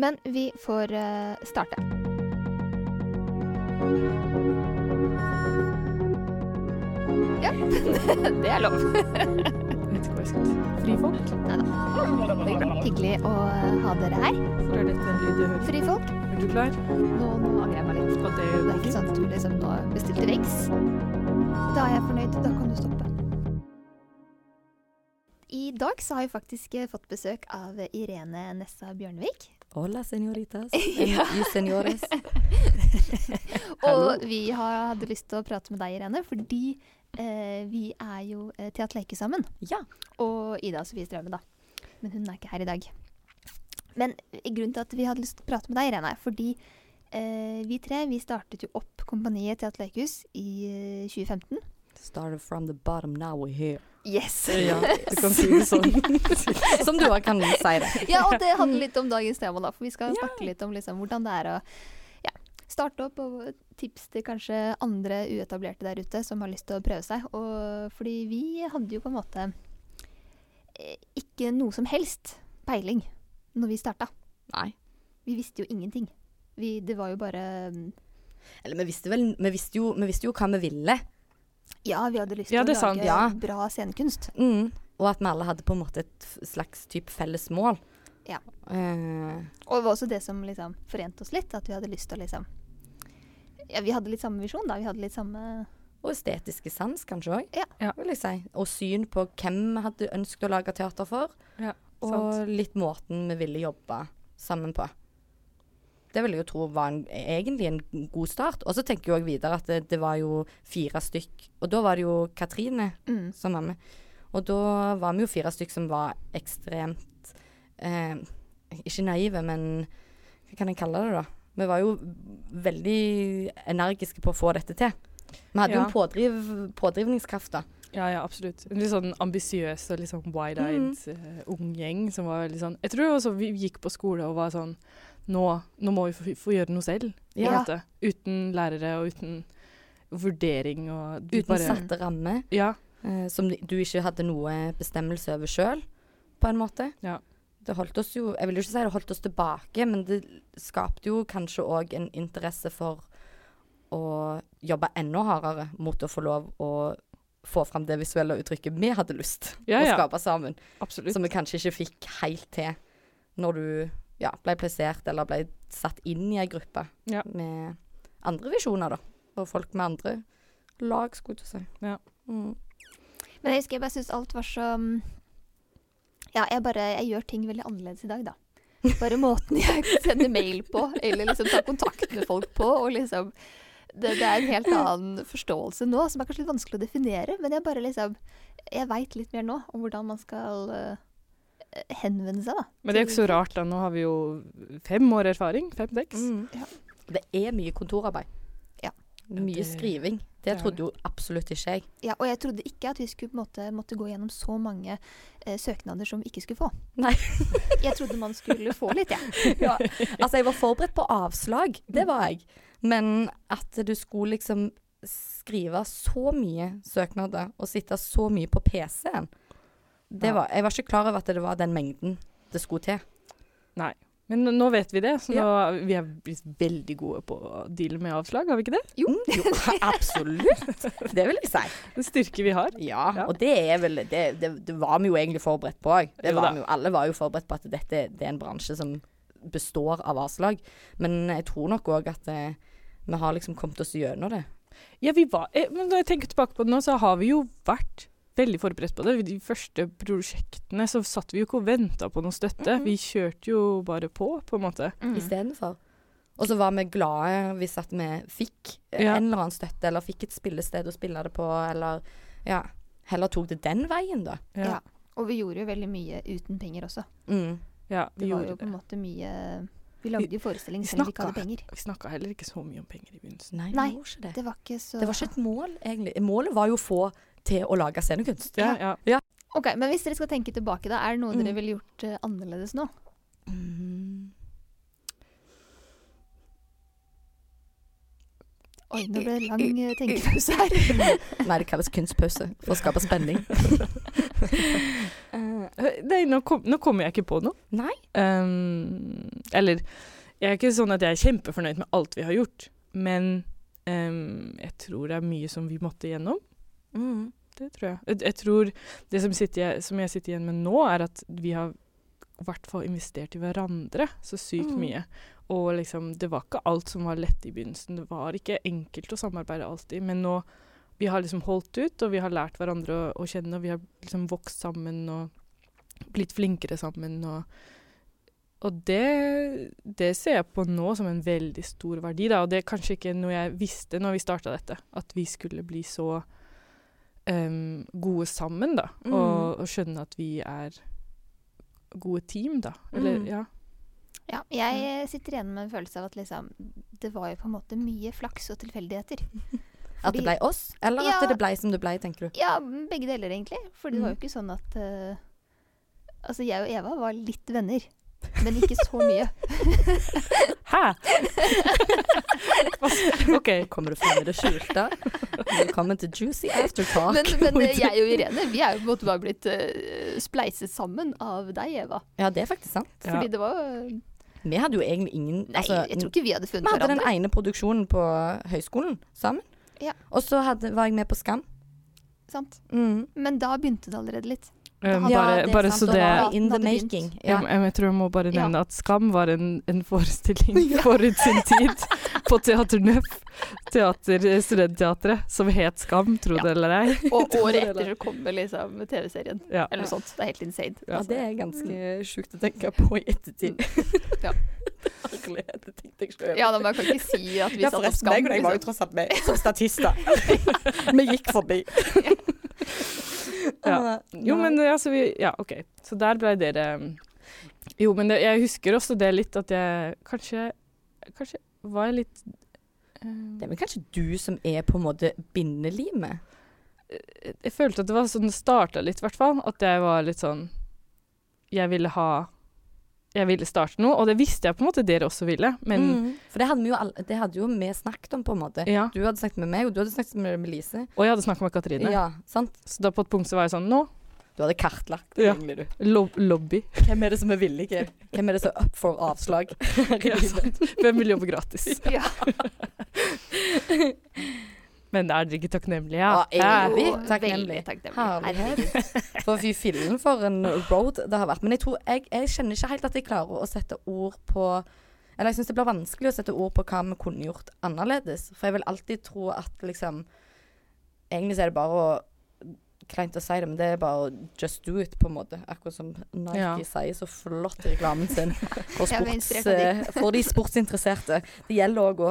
Men vi får eh, starte. Ja, det er lov. Vet ikke hva jeg skal si. Frifolk? Hyggelig å ha dere her. Er? Frifolk. Er du klar? Nå, nå angrer jeg meg litt. På det Det er ikke sånn at du liksom nå bestilte riks. Da er jeg fornøyd. Da kan du stoppe. I dag så har jeg faktisk eh, fått besøk av Irene Nessa Bjørnevik. Hola, señoritas. Ja. Y señores. Og vi har, hadde lyst til å prate med deg, Irene, fordi eh, vi er jo eh, til at leke sammen. Ja. Og Ida Sofie Strømme, da. Men hun er ikke her i dag. Men eh, grunnen til at vi hadde lyst til å prate med deg, Irene, er fordi eh, vi tre vi startet jo opp kompaniet Teater Lekehus i eh, 2015. Started from the bottom, now we're here. Yes! Ja, du kan si det sånn. Som du òg kan si det. ja, og det handler litt om dagens tema, da. For vi skal snakke litt om liksom, hvordan det er å ja, starte opp, og tips til kanskje andre uetablerte der ute som har lyst til å prøve seg. Og fordi vi hadde jo på en måte eh, ikke noe som helst peiling når vi starta. Nei. Vi visste jo ingenting. Vi, det var jo bare mm, Eller vi visste vel Vi visste jo, vi visste jo hva vi ville. Ja, vi hadde lyst til Ja, å sant. lage Ja. bra scenekunst. Mm. Og at vi alle hadde på en måte et slags type felles mål. Ja. Uh, Og det var også det som liksom forente oss litt, at vi hadde lyst til å liksom Ja, vi hadde litt samme visjon, da. Vi hadde litt samme og estetiske sans, kanskje òg, Ja. Ja. vil jeg si. Og syn på hvem vi hadde ønsket å lage teater for. Ja, Og litt måten vi ville jobbe sammen på. Det vil jeg jo tro var en, egentlig en god start. Og så tenker jeg videre at det, det var jo fire stykk. Og da var det jo Katrine mm. som var med. Og da var vi jo fire stykk som var ekstremt eh, Ikke naive, men hva kan jeg kalle det, da? Vi var jo veldig energiske på å få dette til. Vi hadde jo en pådriv, pådrivningskraft, da. Ja, ja, absolutt. En litt sånn ambisiøs og litt sånn wide-eyed eh, ung gjeng som var veldig sånn Jeg tror også vi gikk på skole og var sånn Nå, nå må vi få, få gjøre noe selv, Ja. måte. Uten lærere og uten vurdering og du Uten bare satte rammer. Ja. eh, som du ikke hadde noe bestemmelse over sjøl, på en måte. Ja. Det holdt oss jo Jeg vil jo ikke si det holdt oss tilbake, men det skapte jo kanskje òg en interesse for å jobbe enda hardere mot å få lov å få fram det visuelle uttrykket vi hadde lyst Ja, å skape sammen. Absolutt. Som vi kanskje ikke fikk helt til når du ja, ble plassert eller ble satt inn i ei gruppe Ja. med andre visjoner, da. Og folk med andre lag, skulle jeg til å si. Ja. Mm. Men jeg husker jeg bare syns alt var så mm, Ja, jeg bare Jeg gjør ting veldig annerledes i dag, da. Bare måten jeg sender mail på, eller liksom tar kontakt med folk på, og liksom det, det er en helt annen forståelse nå, som er kanskje litt vanskelig å definere. Men jeg bare liksom Jeg veit litt mer nå om hvordan man skal eh, henvende seg, da. Men det er jo ikke så rart, da. Nå har vi jo fem år erfaring. Fem-seks. Mm. Ja. Det er mye kontorarbeid. Ja. Mye det- skriving. Det det trodde jo absolutt ikke jeg. Ja, og jeg trodde ikke at vi skulle på en måte måtte gå gjennom så mange eh, søknader som vi ikke skulle få. Nei. jeg trodde man skulle få litt, jeg. Ja. Altså, jeg var forberedt på avslag. Det var jeg. Men at du skulle liksom skrive så mye søknader og sitte så mye på PC-en Ja. Var, Jeg var ikke klar over at det var den mengden det skulle til. Nei. Men nå vet vi det, så Ja. nå vi er blitt veldig gode på å deale med avslag, har vi ikke det? Jo, jo absolutt. Det vil jeg si. En styrke vi har. Ja, Ja. og det er vel det, det, det var vi jo egentlig forberedt på òg. Alle var jo forberedt på at dette det er en bransje som består av avslag. Men jeg tror nok òg at eh, vi har liksom kommet oss gjennom det. Ja, vi var eh, Men når jeg tenker tilbake på det nå, så har vi jo vært veldig forberedt på det. De første prosjektene så satt vi jo ikke og venta på noe støtte. Mhm. Vi kjørte jo bare på, på en måte. Mm. istedenfor. Og så var vi glade hvis at vi fikk Ja. en eller annen støtte, eller fikk et spillested å spille det på, eller ja, heller tok det den veien, da. Ja. Og vi gjorde jo veldig mye uten penger også. Mm. Ja, Det vi var jo på en måte mye Vi lagde jo forestilling selv om vi ikke hadde penger. Vi snakka heller ikke så mye om penger i begynnelsen. Nei, Nei. det. Det var ikke så Det var ikke et mål, egentlig. Målet var jo å få til å lage scenekunst. Ja, ja. Ok, Men hvis dere skal tenke tilbake, da, er det noe Mm. dere ville gjort uh, annerledes nå? Mm. Oi, nå ble det lang uh, tenkepause her. Nei, det kalles kunstpause for å skape spenning. uh, Nei, nå, kom, nå kommer jeg ikke på noe. Nei. Um, Eller jeg er ikke sånn at jeg er kjempefornøyd med alt vi har gjort, men um, jeg tror det er mye som vi måtte igjennom. Mm. Det tror jeg. Jeg, tror det som, sitter, som jeg sitter igjen med nå, er at vi har i hvert fall investert i hverandre så sykt Mm. mye. Og liksom, det var ikke alt som var lett i begynnelsen. Det var ikke enkelt å samarbeide alltid. Men nå vi har liksom holdt ut, og vi har lært hverandre å, å kjenne, og vi har liksom vokst sammen og blitt flinkere sammen. Og, og det, det ser jeg på nå som en veldig stor verdi. Da. Og det er kanskje ikke noe jeg visste når vi starta dette, at vi skulle bli så em, gode sammen, da. Mm. Og, og skjønne at vi er gode team, da. Eller, Mm. ja. Ja, jeg sitter igjen med en følelse av at liksom, det var jo på en måte mye flaks og tilfeldigheter. At det blei ble oss, eller Ja. at det ble som det ble, tenker du? Ja, begge deler egentlig. For det var jo Mm. ikke sånn at uh, Altså, jeg og Eva var litt venner, men ikke så mye. Hæ?! OK. Kommer du frem i det skjulte? Velkommen til Juicy Aftertalk. Men, men eh, jeg og Irene vi er jo på en måte bare blitt uh, spleiset sammen av deg, Eva. Ja, det er faktisk sant. Ja. Det var jo Vi hadde jo egentlig ingen Nei, altså, jeg tror ikke vi hadde funnet hverandre. Vi hadde hadde den ene produksjonen på høyskolen sammen. Ja. Og så hadde, var jeg med på Skam. Sant? Mm. Men da begynte det allerede litt. Um, Ja, bare, det bare så det in the making. jeg, Ja. jeg, jeg tror jeg må bare Ja. nevne at Skam var en, en forestilling forut sin tid på Teater Nøff, teater, studentteatret, som het Skam, tro det Ja. eller ei. Og året etter så kommer liksom TV-serien. Ja. Eller noe sånt. Det er helt insane. ja, det er ganske sjukt å tenke på i ettertid. ja. Ja. Jeg Ja, da man kan ikke si at vi Ja, satt opp skam. jeg var jo Liksom. tross alt med som statister. Vi gikk forbi. Ja. Jo, men eh, altså vi Ja, OK. Så der ble dere um, Jo, men det, jeg husker også det litt at jeg kanskje Kanskje var jeg litt uh, Det er vel kanskje du som er på en måte bindelimet? jeg, jeg følte at det var sånn det starta litt, i hvert fall. At jeg var litt sånn Jeg ville ha Jeg ville starte noe, og det visste jeg på en måte dere også ville, men Mm. For det hadde, vi jo all, det hadde jo vi snakket om, på en måte. Ja. Du hadde snakket med meg, og du hadde snakket med, med Lise. Og jeg hadde snakket med Katrine. Ja, sant? Så da på et punkt så var jeg sånn Nå, Du hadde kartlagt det, Ja. egentlig, du. lob lobby. Hvem er det som er villige? Hvem er det som er up for avslag? Ja. Hvem vil jobbe gratis? Ja. Men er dere ikke takknemlige? Ja, Ja. evig. Jo, takknemlig. takknemlig. Herlighet. For fy fillen for en road det har vært. Men jeg tror jeg, jeg kjenner ikke helt at jeg klarer å sette ord på Eller jeg syns det blir vanskelig å sette ord på hva vi kunne gjort annerledes. For jeg vil alltid tro at liksom Egentlig så er det bare å Kleint å si det, men det er bare å just do it, på en måte. Akkurat som Nike Ja. sier så flott i reklamen sin. For, sports, eh, for de sportsinteresserte. Det gjelder òg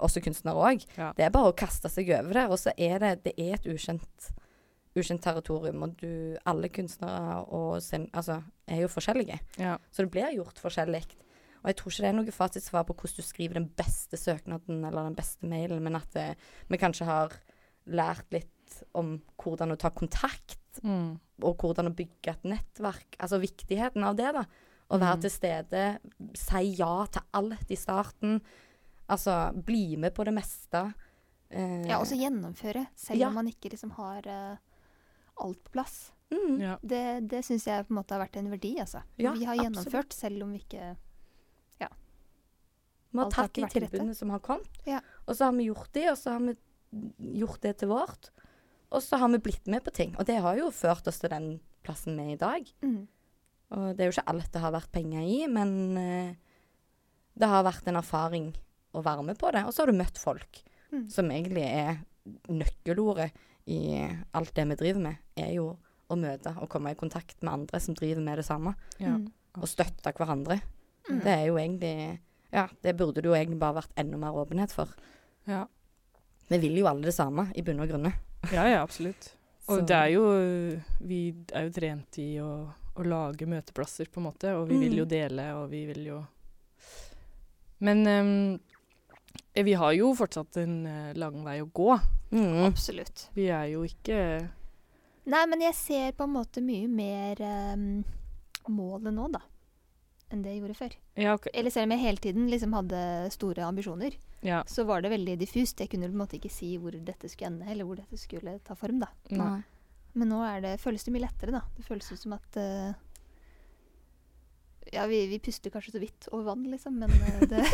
også kunstnere òg. Ja. Det er bare å kaste seg over der. Og så er det, det er et ukjent, ukjent territorium. Og du, alle kunstnere og sin, altså, er jo forskjellige. Ja. Så det blir gjort forskjellig. Og jeg tror ikke det er noe fasitsvar på hvordan du skriver den beste søknaden eller den beste mailen, men at det, vi kanskje har lært litt om hvordan å ta kontakt, Mm. og hvordan å bygge et nettverk. Altså viktigheten av det, da. Å være Mm. til stede, si ja til alt i starten. Altså bli med på det meste. Eh, ja, også gjennomføre, selv Ja. om man ikke liksom har uh, alt på plass. mm, Ja. Det, det syns jeg på en måte har vært en verdi, altså. Ja, vi har absolutt. gjennomført, selv om vi ikke Ja. Vi har tatt de tilbudene som har kommet, Ja. og så har vi gjort de, og så har vi gjort det til vårt. Og så har vi blitt med på ting. Og det har jo ført oss til den plassen vi er i dag. mm. Og det er jo ikke alt det har vært penger i, men eh, det har vært en erfaring å være med på det. Og så har du møtt folk, Mm. som egentlig er nøkkelordet i alt det vi driver med, er jo å møte og komme i kontakt med andre som driver med det samme. Ja. Mm. Og støtte hverandre. Mm. Det er jo egentlig Ja, det burde det jo egentlig bare vært enda mer åpenhet for. Ja. Vi vil jo alle det samme, i bunn og grunne. Ja, ja, absolutt. Og det er jo Vi er jo trent i å, å lage møteplasser, på en måte, og vi vil Mm. jo dele, og vi vil jo Men eh, vi har jo fortsatt en eh, lang vei å gå. Mm. Absolutt. Vi er jo ikke Nei, men jeg ser på en måte mye mer um, målet nå, da. Enn det jeg gjorde før. Ja, ok. Eller selv om jeg hele tiden liksom hadde store ambisjoner, ja. så var det veldig diffust. Jeg kunne på en måte ikke si hvor dette skulle ende, eller hvor dette skulle ta form, da. Nei. Men nå er det, føles det mye lettere, da. Det føles ut som at uh, Ja, vi, vi puster kanskje så vidt over vann, liksom, men uh, det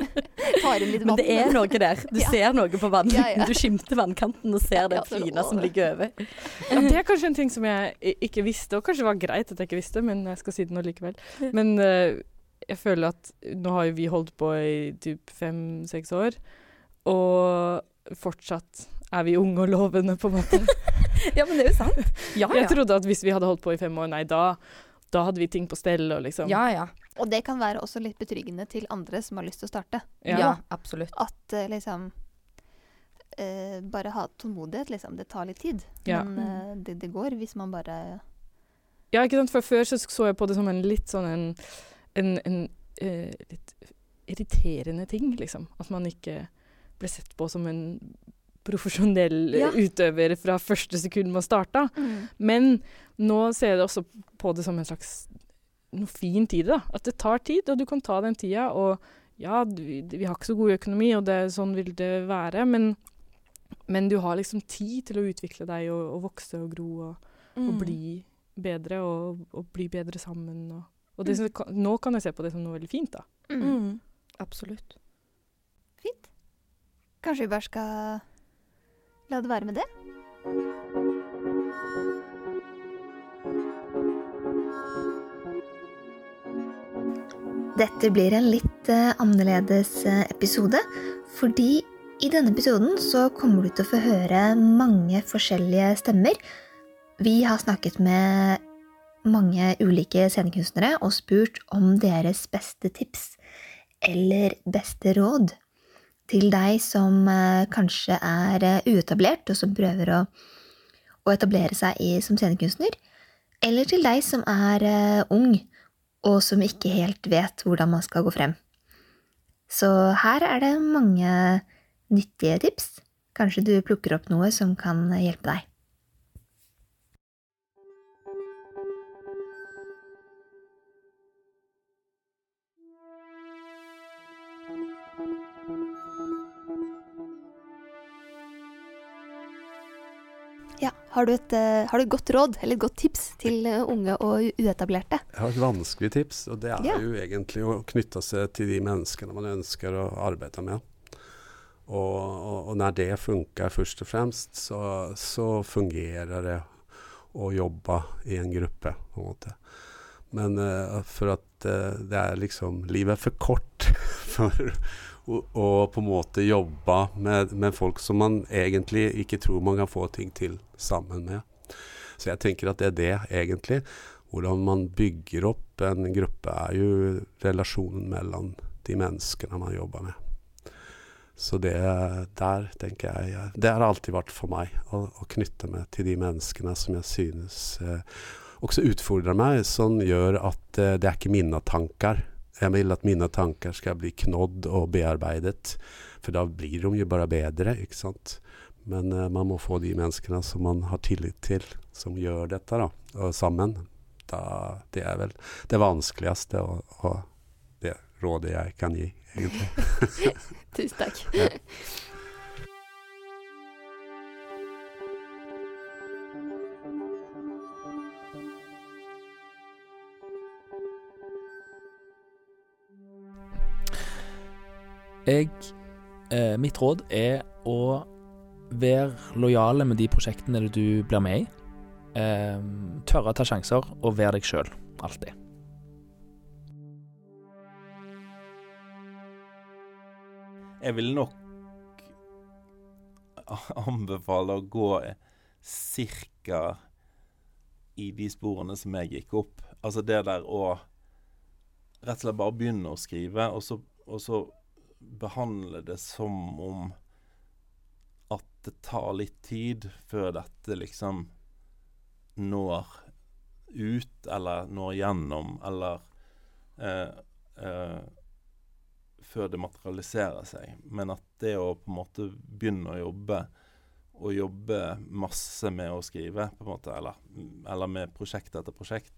tar inn litt vann. Men det er noe der. Du Ja. ser noe på vann. Ja, ja. Du skimter vannkanten og ser det så- fine som ligger over. Ja, det er kanskje en ting som jeg ikke visste, og kanskje var greit at jeg ikke visste, men jeg skal si det nå likevel. Men eh, jeg føler at nå har jo vi holdt på i typ fem-seks år, og fortsatt er vi unge og lovende, på en måte. Ja, men det er jo sant. Ja, ja. Jeg trodde at hvis vi hadde holdt på i fem år, nei, da, da hadde vi ting på stell og liksom Ja, ja. Og det kan være også litt betryggende til andre som har lyst til å starte. Ja. Ja, absolutt. At eh, liksom uh, Bare ha tålmodighet, liksom. Det tar litt tid. Ja. Men uh, det, det går hvis man bare Ja, ikke sant? For før så så jeg på det som en litt sånn en, en, en uh, litt irriterende ting, liksom. At man ikke ble sett på som en profesjonell Ja. utøver fra første sekund man starta. Men nå ser jeg det også på det som en slags noe fin tid, da. At det tar tid, og du kan ta den tida. Og ja, vi, vi har ikke så god økonomi, og det, sånn vil det være, men, men du har liksom tid til å utvikle deg og, og vokse og gro og, Mm. og bli bedre og, og bli bedre sammen. Og, og det, som- nå kan jeg se på det som noe veldig fint, da. Mm. Mm. Absolutt. Fint. Kanskje vi bare skal la det være med det? Dette blir en litt eh, annerledes eh, episode, fordi i denne episoden så kommer du til å få høre mange forskjellige stemmer. Vi har snakket med mange ulike scenekunstnere og spurt om deres beste tips eller beste råd til deg som eh, kanskje er eh, uetablert, og som prøver å, å etablere seg i, som scenekunstner, eller til deg som er eh, ung, og som ikke helt vet hvordan man skal gå frem. Så her er det mange nyttige tips. Kanskje du plukker opp noe som kan hjelpe deg. Har du, et, eh, har du et godt råd eller et godt tips til eh, unge og uetablerte? Jeg har et vanskelig tips, og det er Ja. jo egentlig å knytte seg til de menneskene man ønsker å arbeide med. Og, og, og når det funker først og fremst, så, så fungerer det å jobbe i en gruppe, på en måte. Men uh, for at uh, det er liksom Livet er for kort for å på en måte jobbe med, med folk som man egentlig ikke tror man kan få ting til sammen med. Så jeg tenker at det er det, egentlig. Hvordan man bygger opp en gruppe, er jo relasjonen mellom de menneskene man jobber med. Så det der tenker jeg Det har alltid vært for meg å, å knytte meg til de menneskene som jeg synes eh, også utfordrer meg, som gjør at eh, det er ikke mine tanker. Jeg vil at mine tanker skal bli knådd og bearbeidet, for da blir de jo bare bedre, ikke sant. Men eh, man må få de menneskene som man har tillit til, som gjør dette, da, sammen. Da, det er vel det vanskeligste og, og det rådet jeg kan gi, egentlig. Tusen takk. Ja. Jeg eh, Mitt råd er å være lojale med de prosjektene du blir med i. Eh, tørre å ta sjanser, og være deg sjøl. Alltid. Jeg vil nok anbefale å gå cirka i de sporene som jeg gikk opp. Altså det der å rett og slett bare begynne å skrive, og så, og så behandle det som om at det tar litt tid før dette liksom når ut, eller når gjennom, eller eh, eh, før det materialiserer seg. Men at det å på en måte begynne å jobbe, og jobbe masse med å skrive, på en måte, eller, eller med prosjekt etter prosjekt,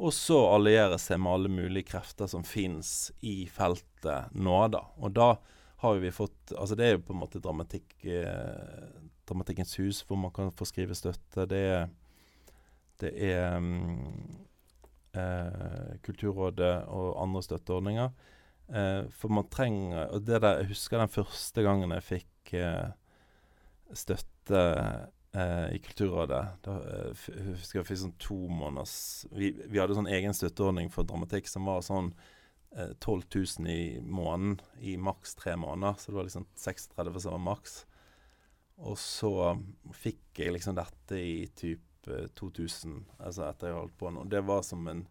og så alliere seg med alle mulige krefter som fins i feltet nå, da. Og da har vi fått Altså det er jo på en måte dramatikk, eh, Dramatikkens hus, hvor man kan få skrive støtte. Det er, det er mm, eh, Kulturrådet og andre støtteordninger. Eh, for man trenger Og det der, jeg husker den første gangen jeg fikk eh, støtte i Kulturrådet. Da eh, husker jeg fikk sånn to måneders vi, vi hadde sånn egen støtteordning for dramatikk som var sånn eh, 12 000 i måneden i maks tre måneder. Så det var liksom 36 som var maks. Og så fikk jeg liksom dette i typ eh, 2000, altså etter jeg holdt på nå. Det var som en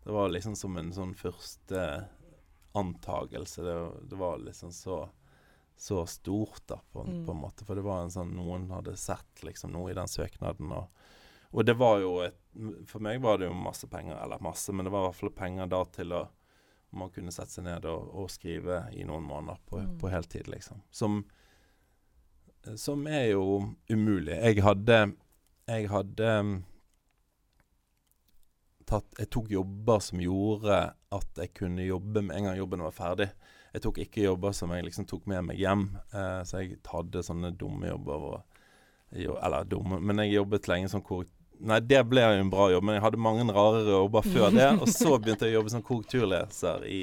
Det var liksom som en sånn første antagelse. Det, det var liksom så så stort, da, på, Mm. på en måte. For det var en sånn Noen hadde sett liksom noe i den søknaden. Og, og det var jo et For meg var det jo masse penger, eller masse, men det var i hvert fall penger da til å man kunne sette seg ned og, og skrive i noen måneder på, Mm. på heltid, liksom. Som, som er jo umulig. Jeg hadde Jeg hadde tatt Jeg tok jobber som gjorde at jeg kunne jobbe med en gang jobben var ferdig. Jeg tok ikke jobber som jeg liksom tok med meg hjem. Eh, så jeg hadde sånne dumme jobber. Og, jo, eller dumme, men jeg jobbet lenge som korrektur. Nei, det ble jo en bra jobb, men jeg hadde mange rare jobber før det. Og så begynte jeg å jobbe som korrekturleser i,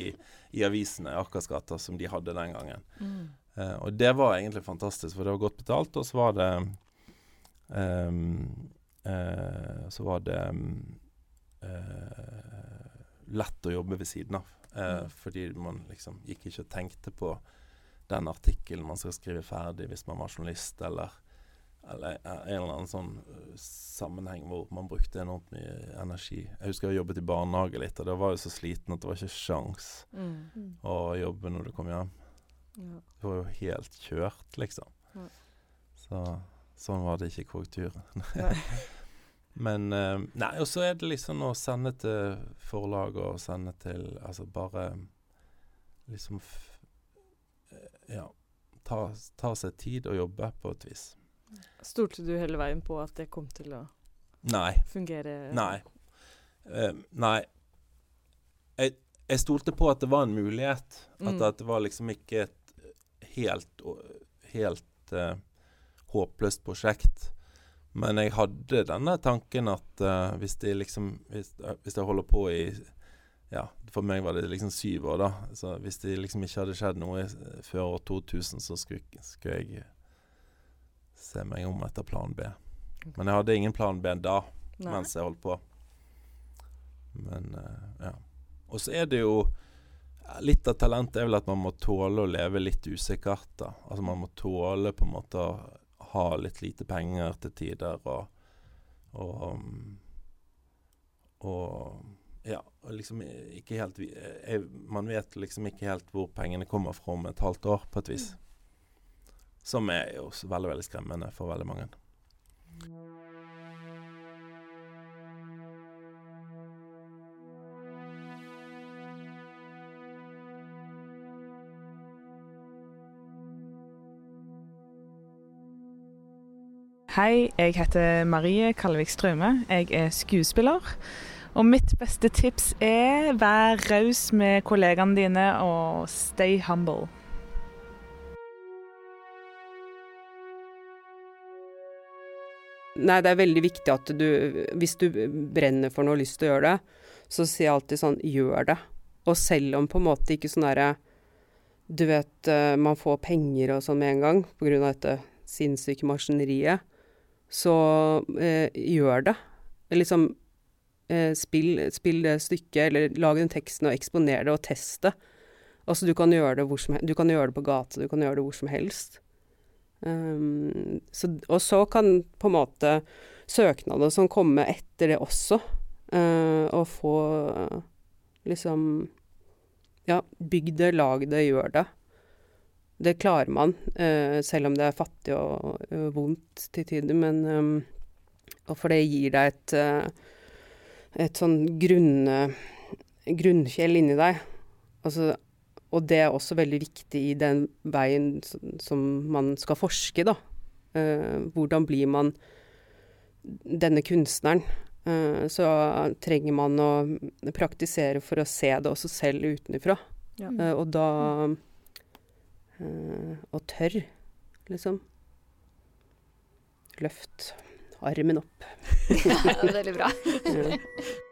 i avisene i Akersgata, som de hadde den gangen. Mm. Eh, og det var egentlig fantastisk, for det var godt betalt, og så var det um, eh, Så var det um, lett å jobbe ved siden av. Eh, Mm. Fordi man liksom gikk ikke og tenkte på den artikkelen man skal skrive ferdig hvis man var journalist, eller, eller en eller annen sånn eh, sammenheng hvor man brukte enormt mye energi. Jeg husker jeg jobbet i barnehage litt, og da var jeg så sliten at det var ikke sjans Mm. å jobbe når du kom hjem. Ja. Det var jo helt kjørt, liksom. Ja. Så sånn var det ikke i korrektur. Men eh, Nei, og så er det liksom å sende til forlag og sende til Altså bare liksom eh, Ja. Ta, ta seg tid og jobbe på et vis. Stolte du hele veien på at det kom til å Nei. fungere? Nei. Uh, nei. Jeg, jeg stolte på at det var en mulighet. At, Mm. at det var liksom ikke et helt, helt uh, håpløst prosjekt. Men jeg hadde denne tanken at uh, hvis de liksom hvis, eh, hvis jeg holder på i Ja, for meg var det liksom syv år, da. Så hvis det liksom ikke hadde skjedd noe før år 2000, så skulle, skulle jeg se meg om etter plan B. Men jeg hadde ingen plan B da Nei. mens jeg holdt på. Men uh, ja. Og så er det jo Litt av talentet er vel at man må tåle å leve litt usikkert. da. Altså Man må tåle på en måte å ha litt lite penger til tider og Og, um, og ja, liksom ikke helt jeg, Man vet liksom ikke helt hvor pengene kommer fra om et halvt år, på et vis. Som er jo veldig, veldig skremmende for veldig mange. Hei, jeg heter Marie Kallevik Straume. Jeg er skuespiller. Og mitt beste tips er vær raus med kollegaene dine og stay humble. Nei, det er veldig viktig at du Hvis du brenner for noe og lyst til å gjøre det, så sier jeg alltid sånn gjør det. Og selv om på en måte ikke sånn derre Du vet, eh, man får penger og sånn med en gang av dette sinnssyke maskineriet, så eh, gjør det. Liksom eh, spill, spill det stykket, eller lag den teksten og eksponer det og test det. Altså, du kan gjøre det som. Du kan gjøre det på gata, du kan gjøre det hvor som helst. Um, så, og så kan på en måte søknader som kommer etter det også, uh, og få uh, liksom Ja, bygg det, lag det, gjør det. Det klarer man, uh, selv om det er fattig og uh, vondt til tider, men Og for det gir deg et et sånn grunn, grunnfjell inni deg. Altså og det er også veldig viktig i den veien som, man skal forske, da. Eh, hvordan blir man denne kunstneren? Eh, så trenger man å praktisere for å se det også selv utenfra. Ja. Eh, og da eh, Eh, og tørr, liksom. Løft armen opp. ja, veldig bra.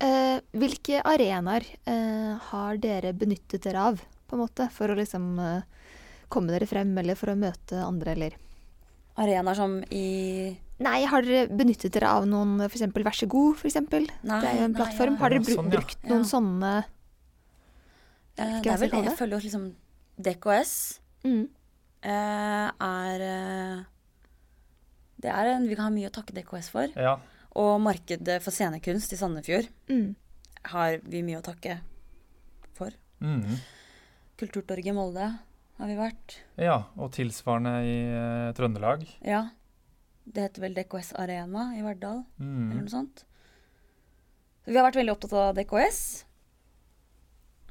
Eh, hvilke arenaer eh, har dere benyttet dere av på en måte, for å liksom eh, komme dere frem, eller for å møte andre, eller Arenaer som i Nei, har dere benyttet dere av noen, f.eks. Vær så god, f.eks.? Nei, Det er jo en nei, plattform. ja. Har dere br sånn, ja. brukt noen Ja. sånne Eh, det er vel jeg det. Jeg føler jo liksom DKS mm. eh, er eh, Det er en Vi kan ha mye å takke DKS for. Ja. Og markedet for scenekunst i Sandefjord Mm. har vi mye å takke for. Mhm. Kulturtorget i Molde har vi vært. ja. Og tilsvarende i uh, Trøndelag. Ja. Det heter vel DKS Arena i Verdal, mm. eller noe sånt. Så vi har vært veldig opptatt av DKS.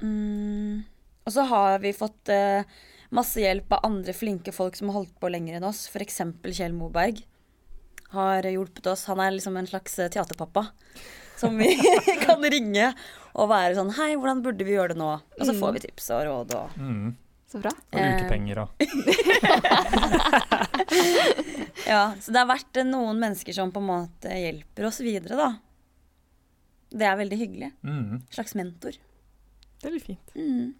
Mm. Og så har vi fått uh, masse hjelp av andre flinke folk som har holdt på lenger enn oss. F.eks. Kjell Moberg har hjulpet oss. Han er liksom en slags eh, teaterpappa. Som vi kan ringe og være sånn Hei, hvordan burde vi gjøre det nå? Og så får vi tips og råd og mm. Så bra. Og Eh. ukepenger og Ja, så det har vært eh, noen mennesker som på en måte hjelper oss videre, da. Det er veldig hyggelig. Mm. Slags mentor. Det er litt fint. Mm.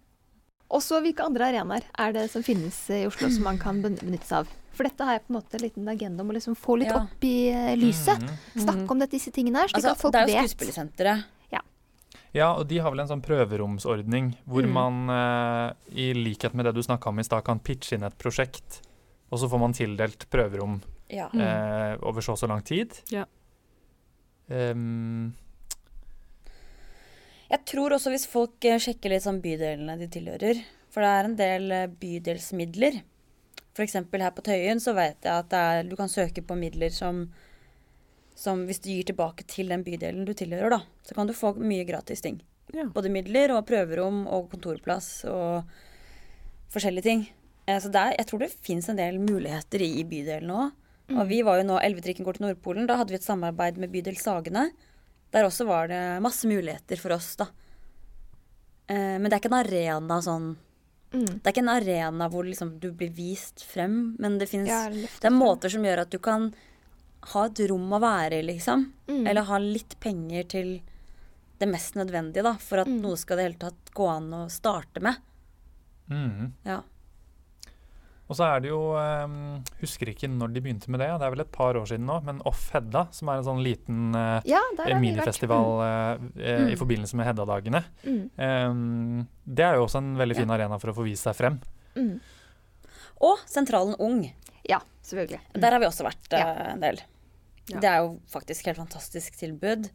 Og så hvilke andre arenaer er det som finnes i Oslo som man kan benytte seg av? For dette har jeg på en måte en liten agenda om å liksom få litt Ja. opp i eh, lyset. Mhm. Snakke om dette, disse tingene her, slik Altså, at folk det er jo vet. Skuespillersenteret. Ja, og de har vel en sånn prøveromsordning hvor Mm. man, eh, i likhet med det du snakka om i stad, kan pitche inn et prosjekt, og så får man tildelt prøverom Ja. Mm. eh, over så og så lang tid. Ja. Um, Jeg tror også hvis folk eh, sjekker litt sånn bydelene de tilhører, for det er en del eh, bydelsmidler. F.eks. her på Tøyen så vet jeg at det er, du kan søke på midler som, som hvis du gir tilbake til den bydelen du tilhører, da, så kan du få mye gratis ting. Ja. Både midler og prøverom og kontorplass og forskjellige ting. Eh, Så det er, jeg tror det fins en del muligheter i bydelen òg. Og vi var jo nå Elvetrikken går til Nordpolen. Da hadde vi et samarbeid med bydel Sagene. Der også var det masse muligheter for oss, da. Eh, Men det er ikke en arena sånn Mm. Det er ikke en arena hvor liksom du blir vist frem, men det fins Ja, Det er måter som gjør at du kan ha et rom å være i, liksom. Mm. Eller ha litt penger til det mest nødvendige, da. For at Mm. noe skal det hele tatt gå an å starte med. mhm. Ja. Og så er det jo um, Husker ikke når de begynte med det, det er vel et par år siden nå, men Off Hedda, som er en sånn liten uh, Ja, minifestival Mm. i forbindelse med Hedda-dagene. Mm. Ehm, det er jo også en veldig fin arena for å få vist seg frem. Mm. Mm. Og Sentralen Ung. Ja, selvfølgelig. Der har vi også vært Ja. eh, en del. Ja. Det er jo faktisk helt fantastisk tilbud.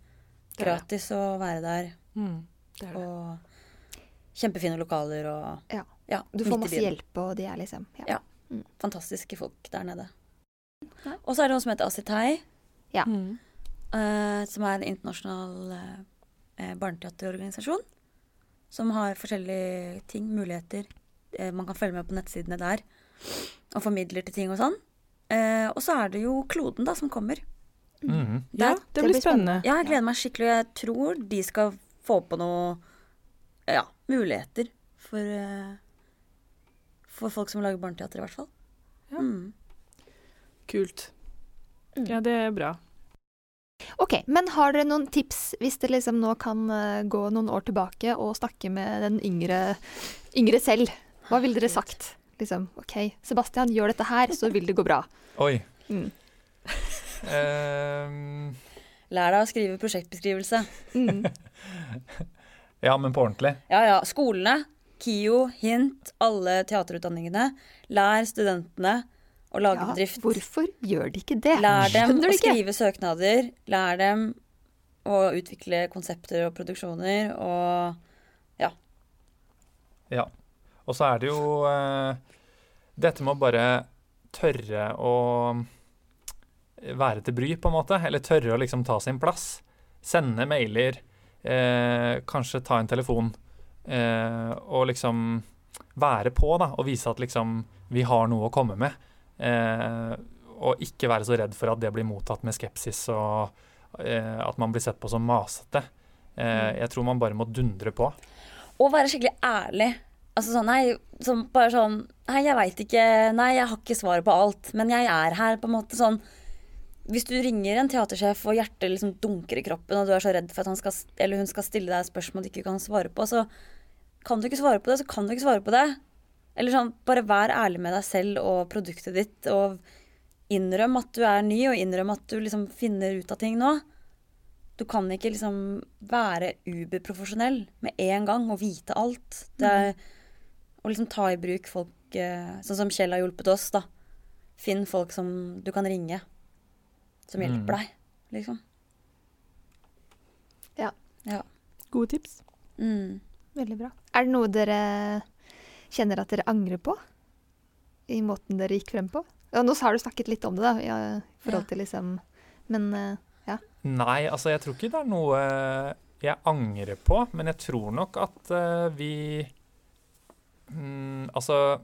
Gratis å være der. Mm. Det er det. Og kjempefine lokaler og Ja. ja Du får masse hjelp, og de er liksom ja. Ja. Mm. Fantastiske folk der nede. Og så er det noe som heter Asitai, Ja. Mm. Uh, som er en internasjonal eh, eh, barneteaterorganisasjon. Som har forskjellige ting, muligheter. Uh, man kan følge med på nettsidene der. Og formidler til ting og sånn. Eh, og så er det jo Kloden, da, som kommer. Mhm. Ja, det blir spennende. Ja, jeg gleder meg skikkelig. Jeg tror de skal få på noe ja, muligheter for, uh, for folk som lager barneteater, i hvert fall. Ja. Mm. Kult. Mm. Ja, det er bra. Ok, men har dere noen tips hvis dere liksom nå kan eh, gå noen år tilbake og snakke med den yngre, yngre selv? Hva ville dere sagt? Liksom, OK, Sebastian, gjør dette her, så vil det gå bra. Oi. Mm. Ehm, Lær deg å skrive prosjektbeskrivelse. Mm. ja, men på ordentlig. Ja, ja. Skolene, KIO, HINT, alle teaterutdanningene. Lær studentene å lage Ja, bedrift. hvorfor gjør de ikke det? Lær dem Skjønner å ikke? skrive søknader. Lær dem å utvikle konsepter og produksjoner og Ja. Og så er det jo eh, dette med å bare tørre å være til bry, på en måte. Eller tørre å liksom ta sin plass. Sende mailer. Eh, kanskje ta en telefon. Eh, og liksom være på, da. Og vise at liksom vi har noe å komme med. Eh, og ikke være så redd for at det blir mottatt med skepsis, og eh, at man blir sett på som masete. Eh, jeg tror man bare må dundre på. Og være skikkelig ærlig. Altså sånn, nei, som bare sånn Nei, jeg veit ikke Nei, jeg har ikke svaret på alt, men jeg er her, på en måte. Sånn Hvis du ringer en teatersjef og hjertet liksom dunker i kroppen, og du er så redd for at han skal, eller hun skal stille deg spørsmål du ikke kan svare på, så kan du ikke svare på det, så kan du ikke svare på det. Eller sånn, bare vær ærlig med deg selv og produktet ditt, og innrøm at du er ny, og innrøm at du liksom finner ut av ting nå. Du kan ikke liksom være uberprofesjonell med en gang og vite alt. Det er å liksom ta i bruk folk eh, Sånn som Kjell har hjulpet oss, da. Finn folk som du kan ringe, som Mm. hjelper deg, liksom. Ja. Ja. Gode tips. Mm. Veldig bra. Er det noe dere kjenner at dere angrer på? I måten dere gikk frem på? Ja, nå har du snakket litt om det, da, i eh, forhold Ja. til liksom Men ja. Nei, altså jeg tror ikke det er noe jeg angrer på, men jeg tror nok at uh, vi mm, Altså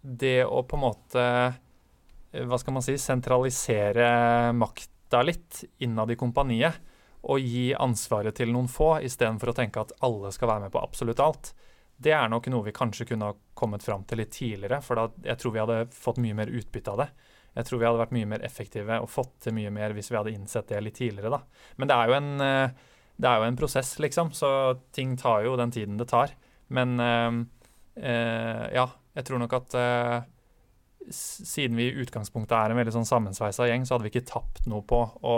det å på en måte eh, Hva skal man si sentralisere makta litt innad i kompaniet. Og gi ansvaret til noen få, istedenfor å tenke at alle skal være med på absolutt alt. Det er nok noe vi kanskje kunne ha kommet fram til litt tidligere, for da, jeg tror vi hadde fått mye mer utbytte av det. Jeg tror vi hadde vært mye mer effektive og fått til mye mer hvis vi hadde innsett det litt tidligere, da. Men det er jo en, eh, det er jo en prosess, liksom, så ting tar jo den tiden det tar. Men eh, ja, jeg tror nok at eh, siden vi i utgangspunktet er en veldig sånn sammensveisa gjeng, så hadde vi ikke tapt noe på å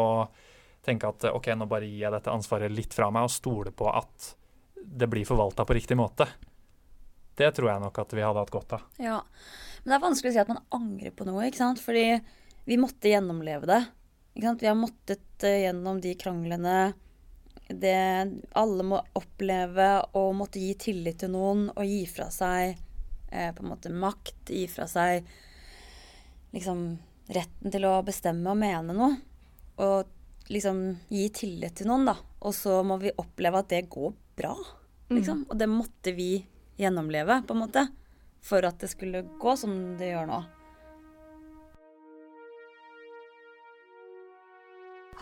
tenke at eh, OK, nå bare gir jeg dette ansvaret litt fra meg og stole på at det blir forvalta på riktig måte. Det tror jeg nok at vi hadde hatt godt av. Ja. Men det er vanskelig å si at man angrer på noe, ikke sant? Fordi vi måtte gjennomleve det. Ikke sant? Vi har måttet eh, gjennom de kranglene. Det alle må oppleve og måtte gi tillit til noen og gi fra seg eh, på en måte makt. Gi fra seg liksom retten til å bestemme og mene noe. Og liksom gi tillit til noen, da. Og så må vi oppleve at det går bra. Liksom. Og det måtte vi gjennomleve, på en måte. For at det skulle gå som det gjør nå.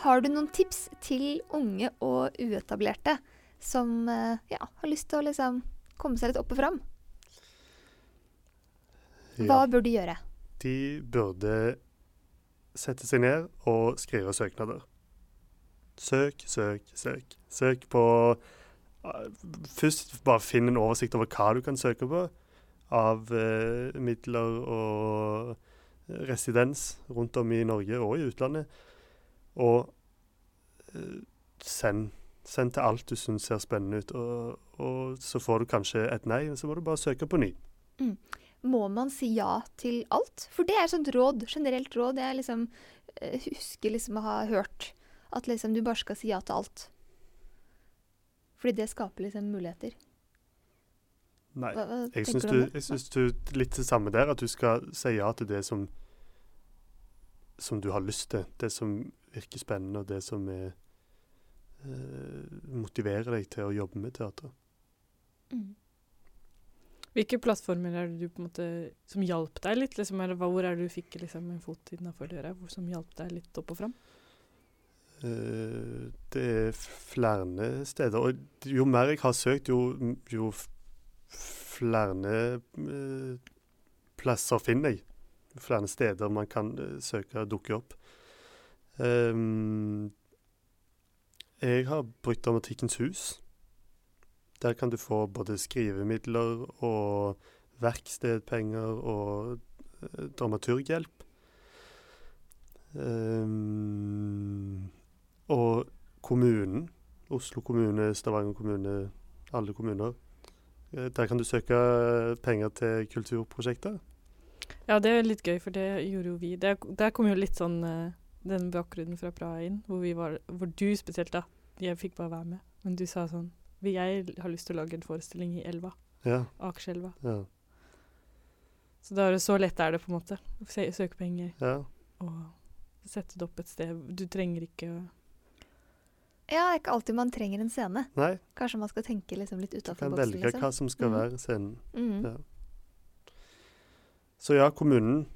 Har du noen tips til unge og uetablerte som eh, ja, har lyst til å liksom komme seg litt opp og fram? Hva Ja, bør de gjøre? de burde sette seg ned og skrive søknader. Søk, søk, søk. Søk på eh, Først bare finn en oversikt over hva du kan søke på av eh, midler og residens rundt om i Norge og i utlandet. Og eh, send, send til alt du syns ser spennende ut. Og, og så får du kanskje et nei, så må du bare søke på ny. Må man si ja til alt? For det er et sånt råd, generelt råd jeg liksom eh, husker liksom å ha hørt. At liksom du bare skal si ja til alt. Fordi det skaper liksom muligheter. Nei. Hva, hva Jeg syns du du, jeg syns du litt det samme der, at du skal si ja til det som som du har lyst til. Det som virker spennende, og det som er, eh, motiverer deg til å jobbe med teater. Mm. Hvilke plattformer er det du på en måte som hjalp deg litt? Liksom, eller hva- hvor er det du fikk liksom, en fot innafor døra som hjalp deg litt opp og fram? Uh, det er flere steder. Og jo mer jeg har søkt, jo, jo flere uh, plasser finner jeg. Flere steder man kan uh, søke dukke opp. Ehm, jeg har brukt Dramatikkens hus. Der kan du få både skrivemidler og verkstedpenger og eh, dramaturghjelp. Um, og kommunen, Oslo kommune, Stavanger kommune, alle kommuner. eh, Der kan du søke penger til kulturprosjekter. Ja, det er litt gøy, for det gjorde jo vi. Der, der kom jo litt sånn eh, den bakgrunnen fra Praha inn, hvor, vi var, hvor du spesielt, da Jeg fikk bare være med, men du sa sånn «Vi- Jeg har lyst til å lage en forestilling i elva. Ja, Akerselva. ja, Så da er det så lett er det, på en måte. Søke penger ja. og sette det opp et sted. Du trenger ikke å Ja, det er ikke alltid man trenger en scene. Nei, Kanskje man skal tenke liksom litt utafor kan boksen. velge Liksom. hva som skal mm. være scenen. Mm. Ja. Så ja, kommunen.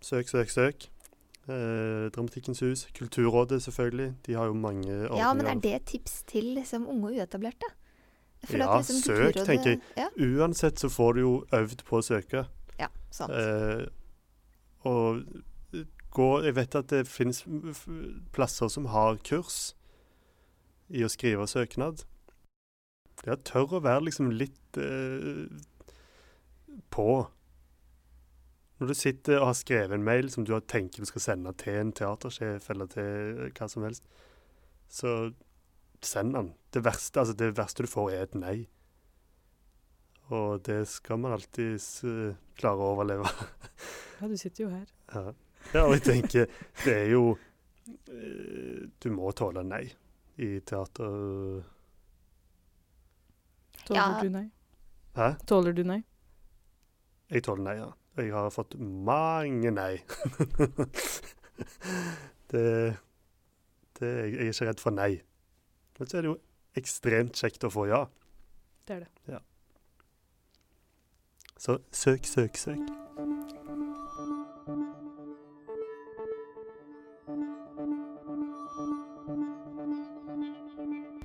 Søk, søk, søk. Eh, Dramatikkens hus. Kulturrådet, selvfølgelig. De har jo mange ordninger. Ja, men er det tips til liksom, unge og uetablerte? Ja, liksom søk, tenker jeg. Ja, Uansett så får du jo øvd på å søke. ja sant. Eh, og gå Jeg vet at det finnes plasser som har kurs i å skrive søknad. Ja, tør å være liksom litt eh, på. Når du sitter og har skrevet en mail som du har tenkt du skal sende til en teatersjef eller til hva som helst, så send den. Det verste, altså det verste du får, er et nei. Og det skal man alltid klare å overleve. Ja, du sitter jo her. Ja. ja, og jeg tenker Det er jo eh, Du må tåle nei i teater. Tåler Ja. du nei? Hæ? Tåler du nei? Jeg tåler nei, ja. Jeg har fått mange nei. det, det Jeg er ikke redd for nei. Men så er det jo ekstremt kjekt å få ja. Det er det. Ja. Så søk, søk, søk.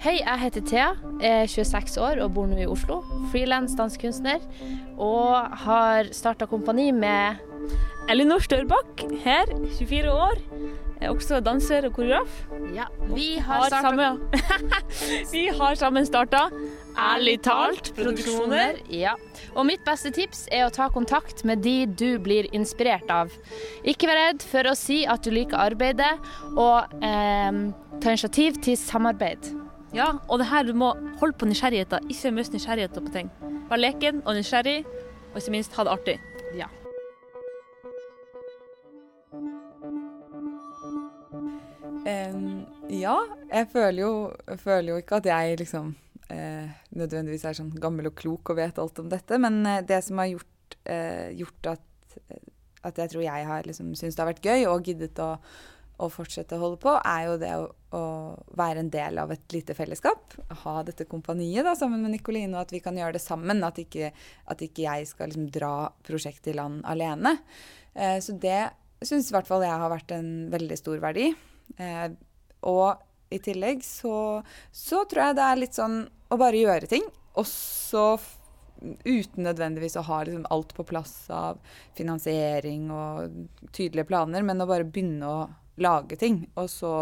Hei, jeg heter Thea, er 26 år og bor nå i Oslo. Frilans dansekunstner. Og har starta kompani med Elinor Størbakk her, 24 år. Er også danser og koreograf. Ja, vi har Har starta samme, vi har sammen starta Ærlig talt produksjoner. Ja. Og mitt beste tips er å ta kontakt med de du blir inspirert av. Ikke vær redd for å si at du liker arbeidet, og eh, ta initiativ til samarbeid. Ja, og det her du må holde på nysgjerrigheten, ikke mist nysgjerrigheten på ting. Vær leken og nysgjerrig, og ikke minst ha det artig. Ja. Um, ja, jeg føler jo, jeg føler jo ikke at jeg liksom eh, nødvendigvis er sånn gammel og klok og vet alt om dette, men eh, det som har gjort, eh, gjort at, at jeg tror jeg har liksom syntes det har vært gøy og giddet å, å fortsette å holde på, er jo det å, å være en del av et lite fellesskap. Ha dette kompaniet da, sammen med Nikoline, og at vi kan gjøre det sammen. At ikke, at ikke jeg skal liksom dra prosjektet i land alene. Eh, så det syns i hvert fall jeg har vært en veldig stor verdi. Eh, og i tillegg så, så tror jeg det er litt sånn å bare gjøre ting, og så uten nødvendigvis å ha liksom alt på plass av finansiering og tydelige planer, men å bare begynne å lage ting. Og så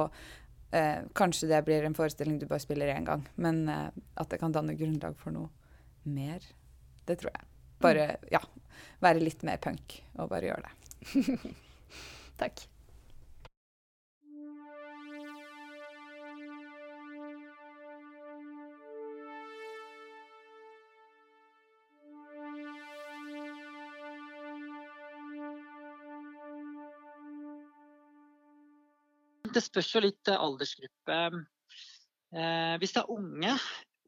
eh, kanskje det blir en forestilling du bare spiller én gang, men eh, at det kan danne grunnlag for noe mer, det tror jeg. Bare, ja, være litt mer punk og bare gjøre det. Takk. Det spørs jo litt eh, aldersgruppe. Eh, hvis det er unge,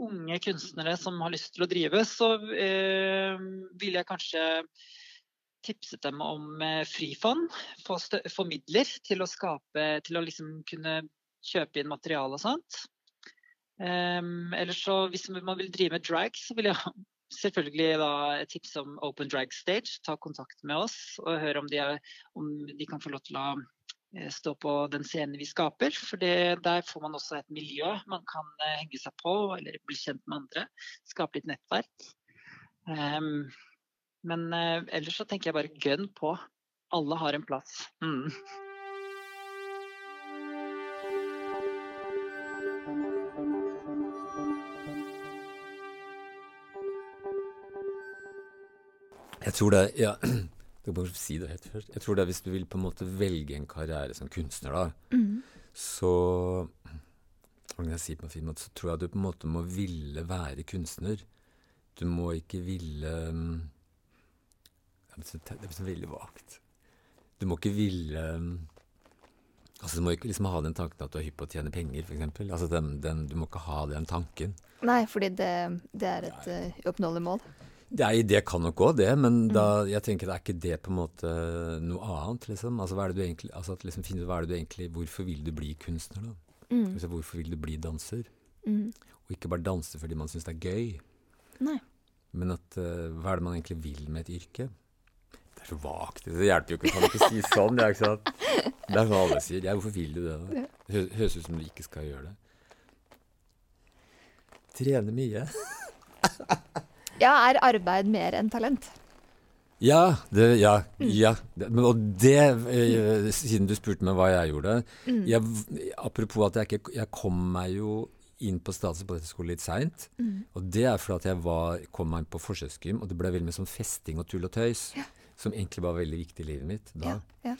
unge kunstnere som har lyst til å drive, så eh, vil jeg kanskje tipset dem om eh, frifond. Få, få midler til å skape Til å liksom kunne kjøpe inn materiale og sånt. Um, eller så, hvis man vil drive med drag, så vil jeg selvfølgelig da tipse om Open Drag Stage. Ta kontakt med oss og høre om de, er, om de kan få lov til å eh, stå på den scenen vi skaper. For det, der får man også et miljø man kan eh, henge seg på, eller bli kjent med andre. Skape litt nettverk. Um, men eh, ellers så tenker jeg bare gønn på. Alle har en plass. Mm. Jeg tror det ja, Jeg bare si det helt først. Jeg tror det er Hvis du vil på en måte velge en karriere som kunstner, da, mm. så Hva kan jeg si på en fin måte? Så tror jeg du på en måte må ville være kunstner. Du må ikke ville Det blir så, veldig vagt. Du må ikke ville Altså, Du må ikke liksom ha den tanken at du er hypp på å tjene penger, f.eks. Altså, den, den, du må ikke ha den tanken. Nei, fordi det, det er et uh, uoppnåelig mål. Nei, det kan nok òg det, men da, jeg tenker det er ikke det på en måte noe annet, liksom. Altså, hva er det du egentlig, altså at liksom finne ut hva er det du egentlig Hvorfor vil du bli kunstner, da? Mm. Altså, hvorfor vil du bli danser? Mm. Og ikke bare danse fordi man syns det er gøy, Nei. men at uh, hva er det man egentlig vil med et yrke? Det er så vagt. Det hjelper jo ikke. Kan ikke si sånn? Det er ikke sant? Det er sånn alle sier. Ja, hvorfor vil du det, da? Det hø- høres ut som du ikke skal gjøre det. Trene mye. Ja, er arbeid mer enn talent? Ja, det, ja, Mm. ja. Og det, eh, siden du spurte meg hva jeg gjorde Mm. jeg, Apropos at jeg ikke Jeg kom meg jo inn på Statens ballettskole litt seint. Mm. Og det er fordi at jeg var, kom meg inn på forsøksgym, og det ble veldig mye sånn festing og tull og tøys. Ja. Som egentlig var veldig viktig i livet mitt da. Ja, ja.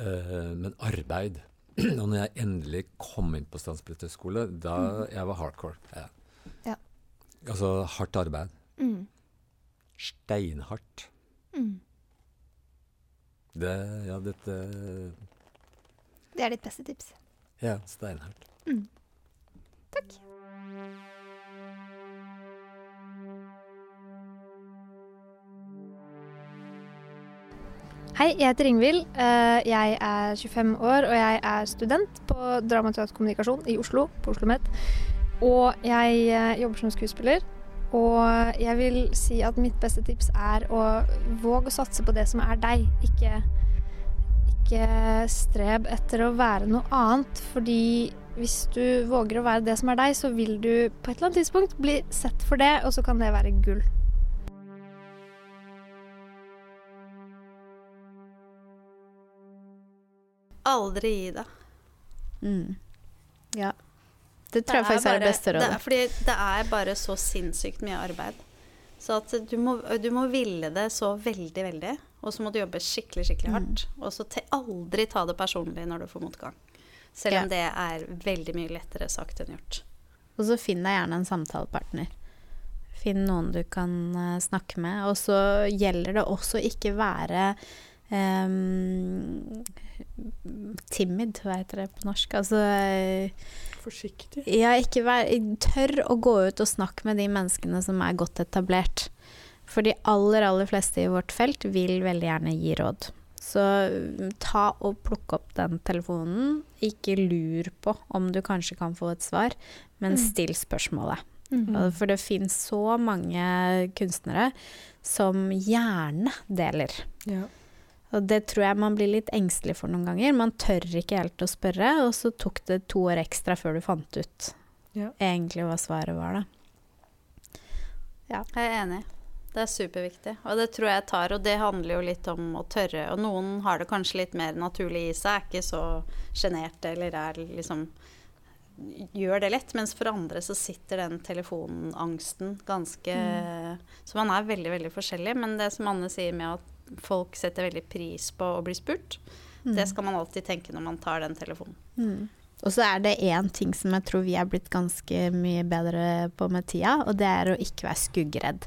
Eh, men arbeid Og når jeg endelig kom inn på Statens balletthøgskole, da jeg var hardcore. Ja. Ja. Altså hardt arbeid. Mm. Steinhardt. Mm. Det, ja, dette Det er ditt beste tips. Ja, steinhardt. Mm. Takk. Hei, jeg heter Ingvild. Eh, Jeg er 25 år, og jeg er student på drama kommunikasjon i Oslo, på Oslo OsloMet. Og jeg eh, jobber som skuespiller. Og jeg vil si at mitt beste tips er å våge å satse på det som er deg. Ikke, ikke streb etter å være noe annet, fordi hvis du våger å være det som er deg, så vil du på et eller annet tidspunkt bli sett for det, og så kan det være gull. Aldri gi deg. Mm. Ja. Det tror jeg faktisk er det beste rådet. Det er, fordi det er bare så sinnssykt mye arbeid. Så at du må, du må ville det så veldig, veldig. Og så må du jobbe skikkelig, skikkelig Mm. hardt. Og så aldri ta det personlig når du får motgang. Selv om Ja. det er veldig mye lettere sagt enn gjort. Og så finn deg gjerne en samtalepartner. Finn noen du kan eh, snakke med. Og så gjelder det også ikke være timid, hva heter det på norsk? Altså Forsiktig. Ja, ikke vær Tør å gå ut og snakke med de menneskene som er godt etablert. For de aller, aller fleste i vårt felt vil veldig gjerne gi råd. Så mm, ta og plukk opp den telefonen. Ikke lur på om du kanskje kan få et svar, men Mm. still spørsmålet. Mm -hmm. For det finnes så mange kunstnere som gjerne deler. Ja. Og det tror jeg man blir litt engstelig for noen ganger. Man tør ikke helt å spørre, og så tok det to år ekstra før du fant ut Ja. egentlig hva svaret var, da. Ja. Jeg er enig. Det er superviktig. Og det tror jeg tar, og det handler jo litt om å tørre. Og noen har det kanskje litt mer naturlig i seg, er ikke så sjenerte eller er liksom Gjør det lett. Mens for andre så sitter den telefonangsten ganske Så man er veldig, veldig forskjellig. Men det som Anne sier med at folk setter veldig pris på å bli spurt, Mm. det skal man alltid tenke når man tar den telefonen. Mm. Og så er det én ting som jeg tror vi er blitt ganske mye bedre på med tida, og det er å ikke være skuggredd.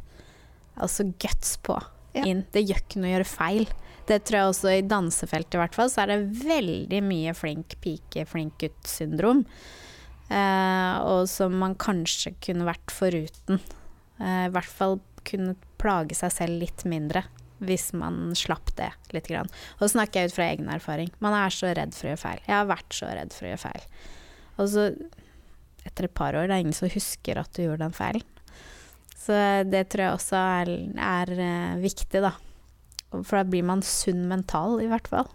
Altså guts på inn. Det gjør ikke noe å gjøre feil. Det tror jeg også i dansefeltet i hvert fall, så er det veldig mye flink pike, flink gutt-syndrom. Eh, og som man kanskje kunne vært foruten. Eh, I hvert fall kunne plage seg selv litt mindre. Hvis man slapp det litt. Grann. Og så snakker jeg ut fra egen erfaring. Man er så redd for å gjøre feil. Jeg har vært så redd for å gjøre feil. Og så, etter et par år, det er ingen som husker at du gjorde den feilen. Så det tror jeg også er, er eh, viktig, da. For da blir man sunn mental, i hvert fall.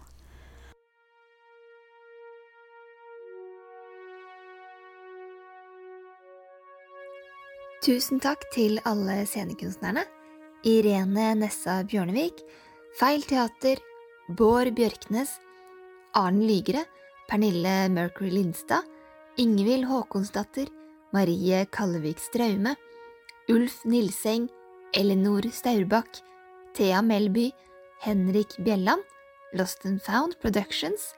Tusen takk til alle scenekunstnerne. Irene Nessa Bjørnevik, Feil Teater, Bård Bjørknes, Arne Lygre, Pernille Mercury Lindstad, Ingvild Håkonsdatter, Marie Kallevik Straume, Ulf Nilseng, Elinor Staurbakk, Thea Melby, Henrik Bjelland, Lost and Found Productions,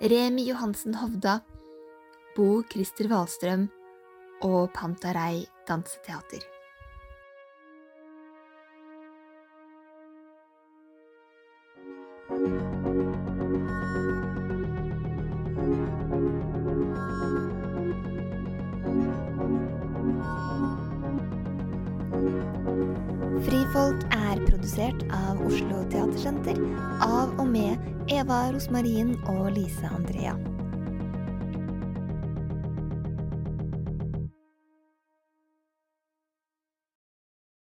Remi Johansen Hovda, Bo Christer Wahlstrøm og Pantarei Danseteater. Frifolk er produsert av Oslo Teatersenter av og med Eva Rosmarin og Lise Andrea.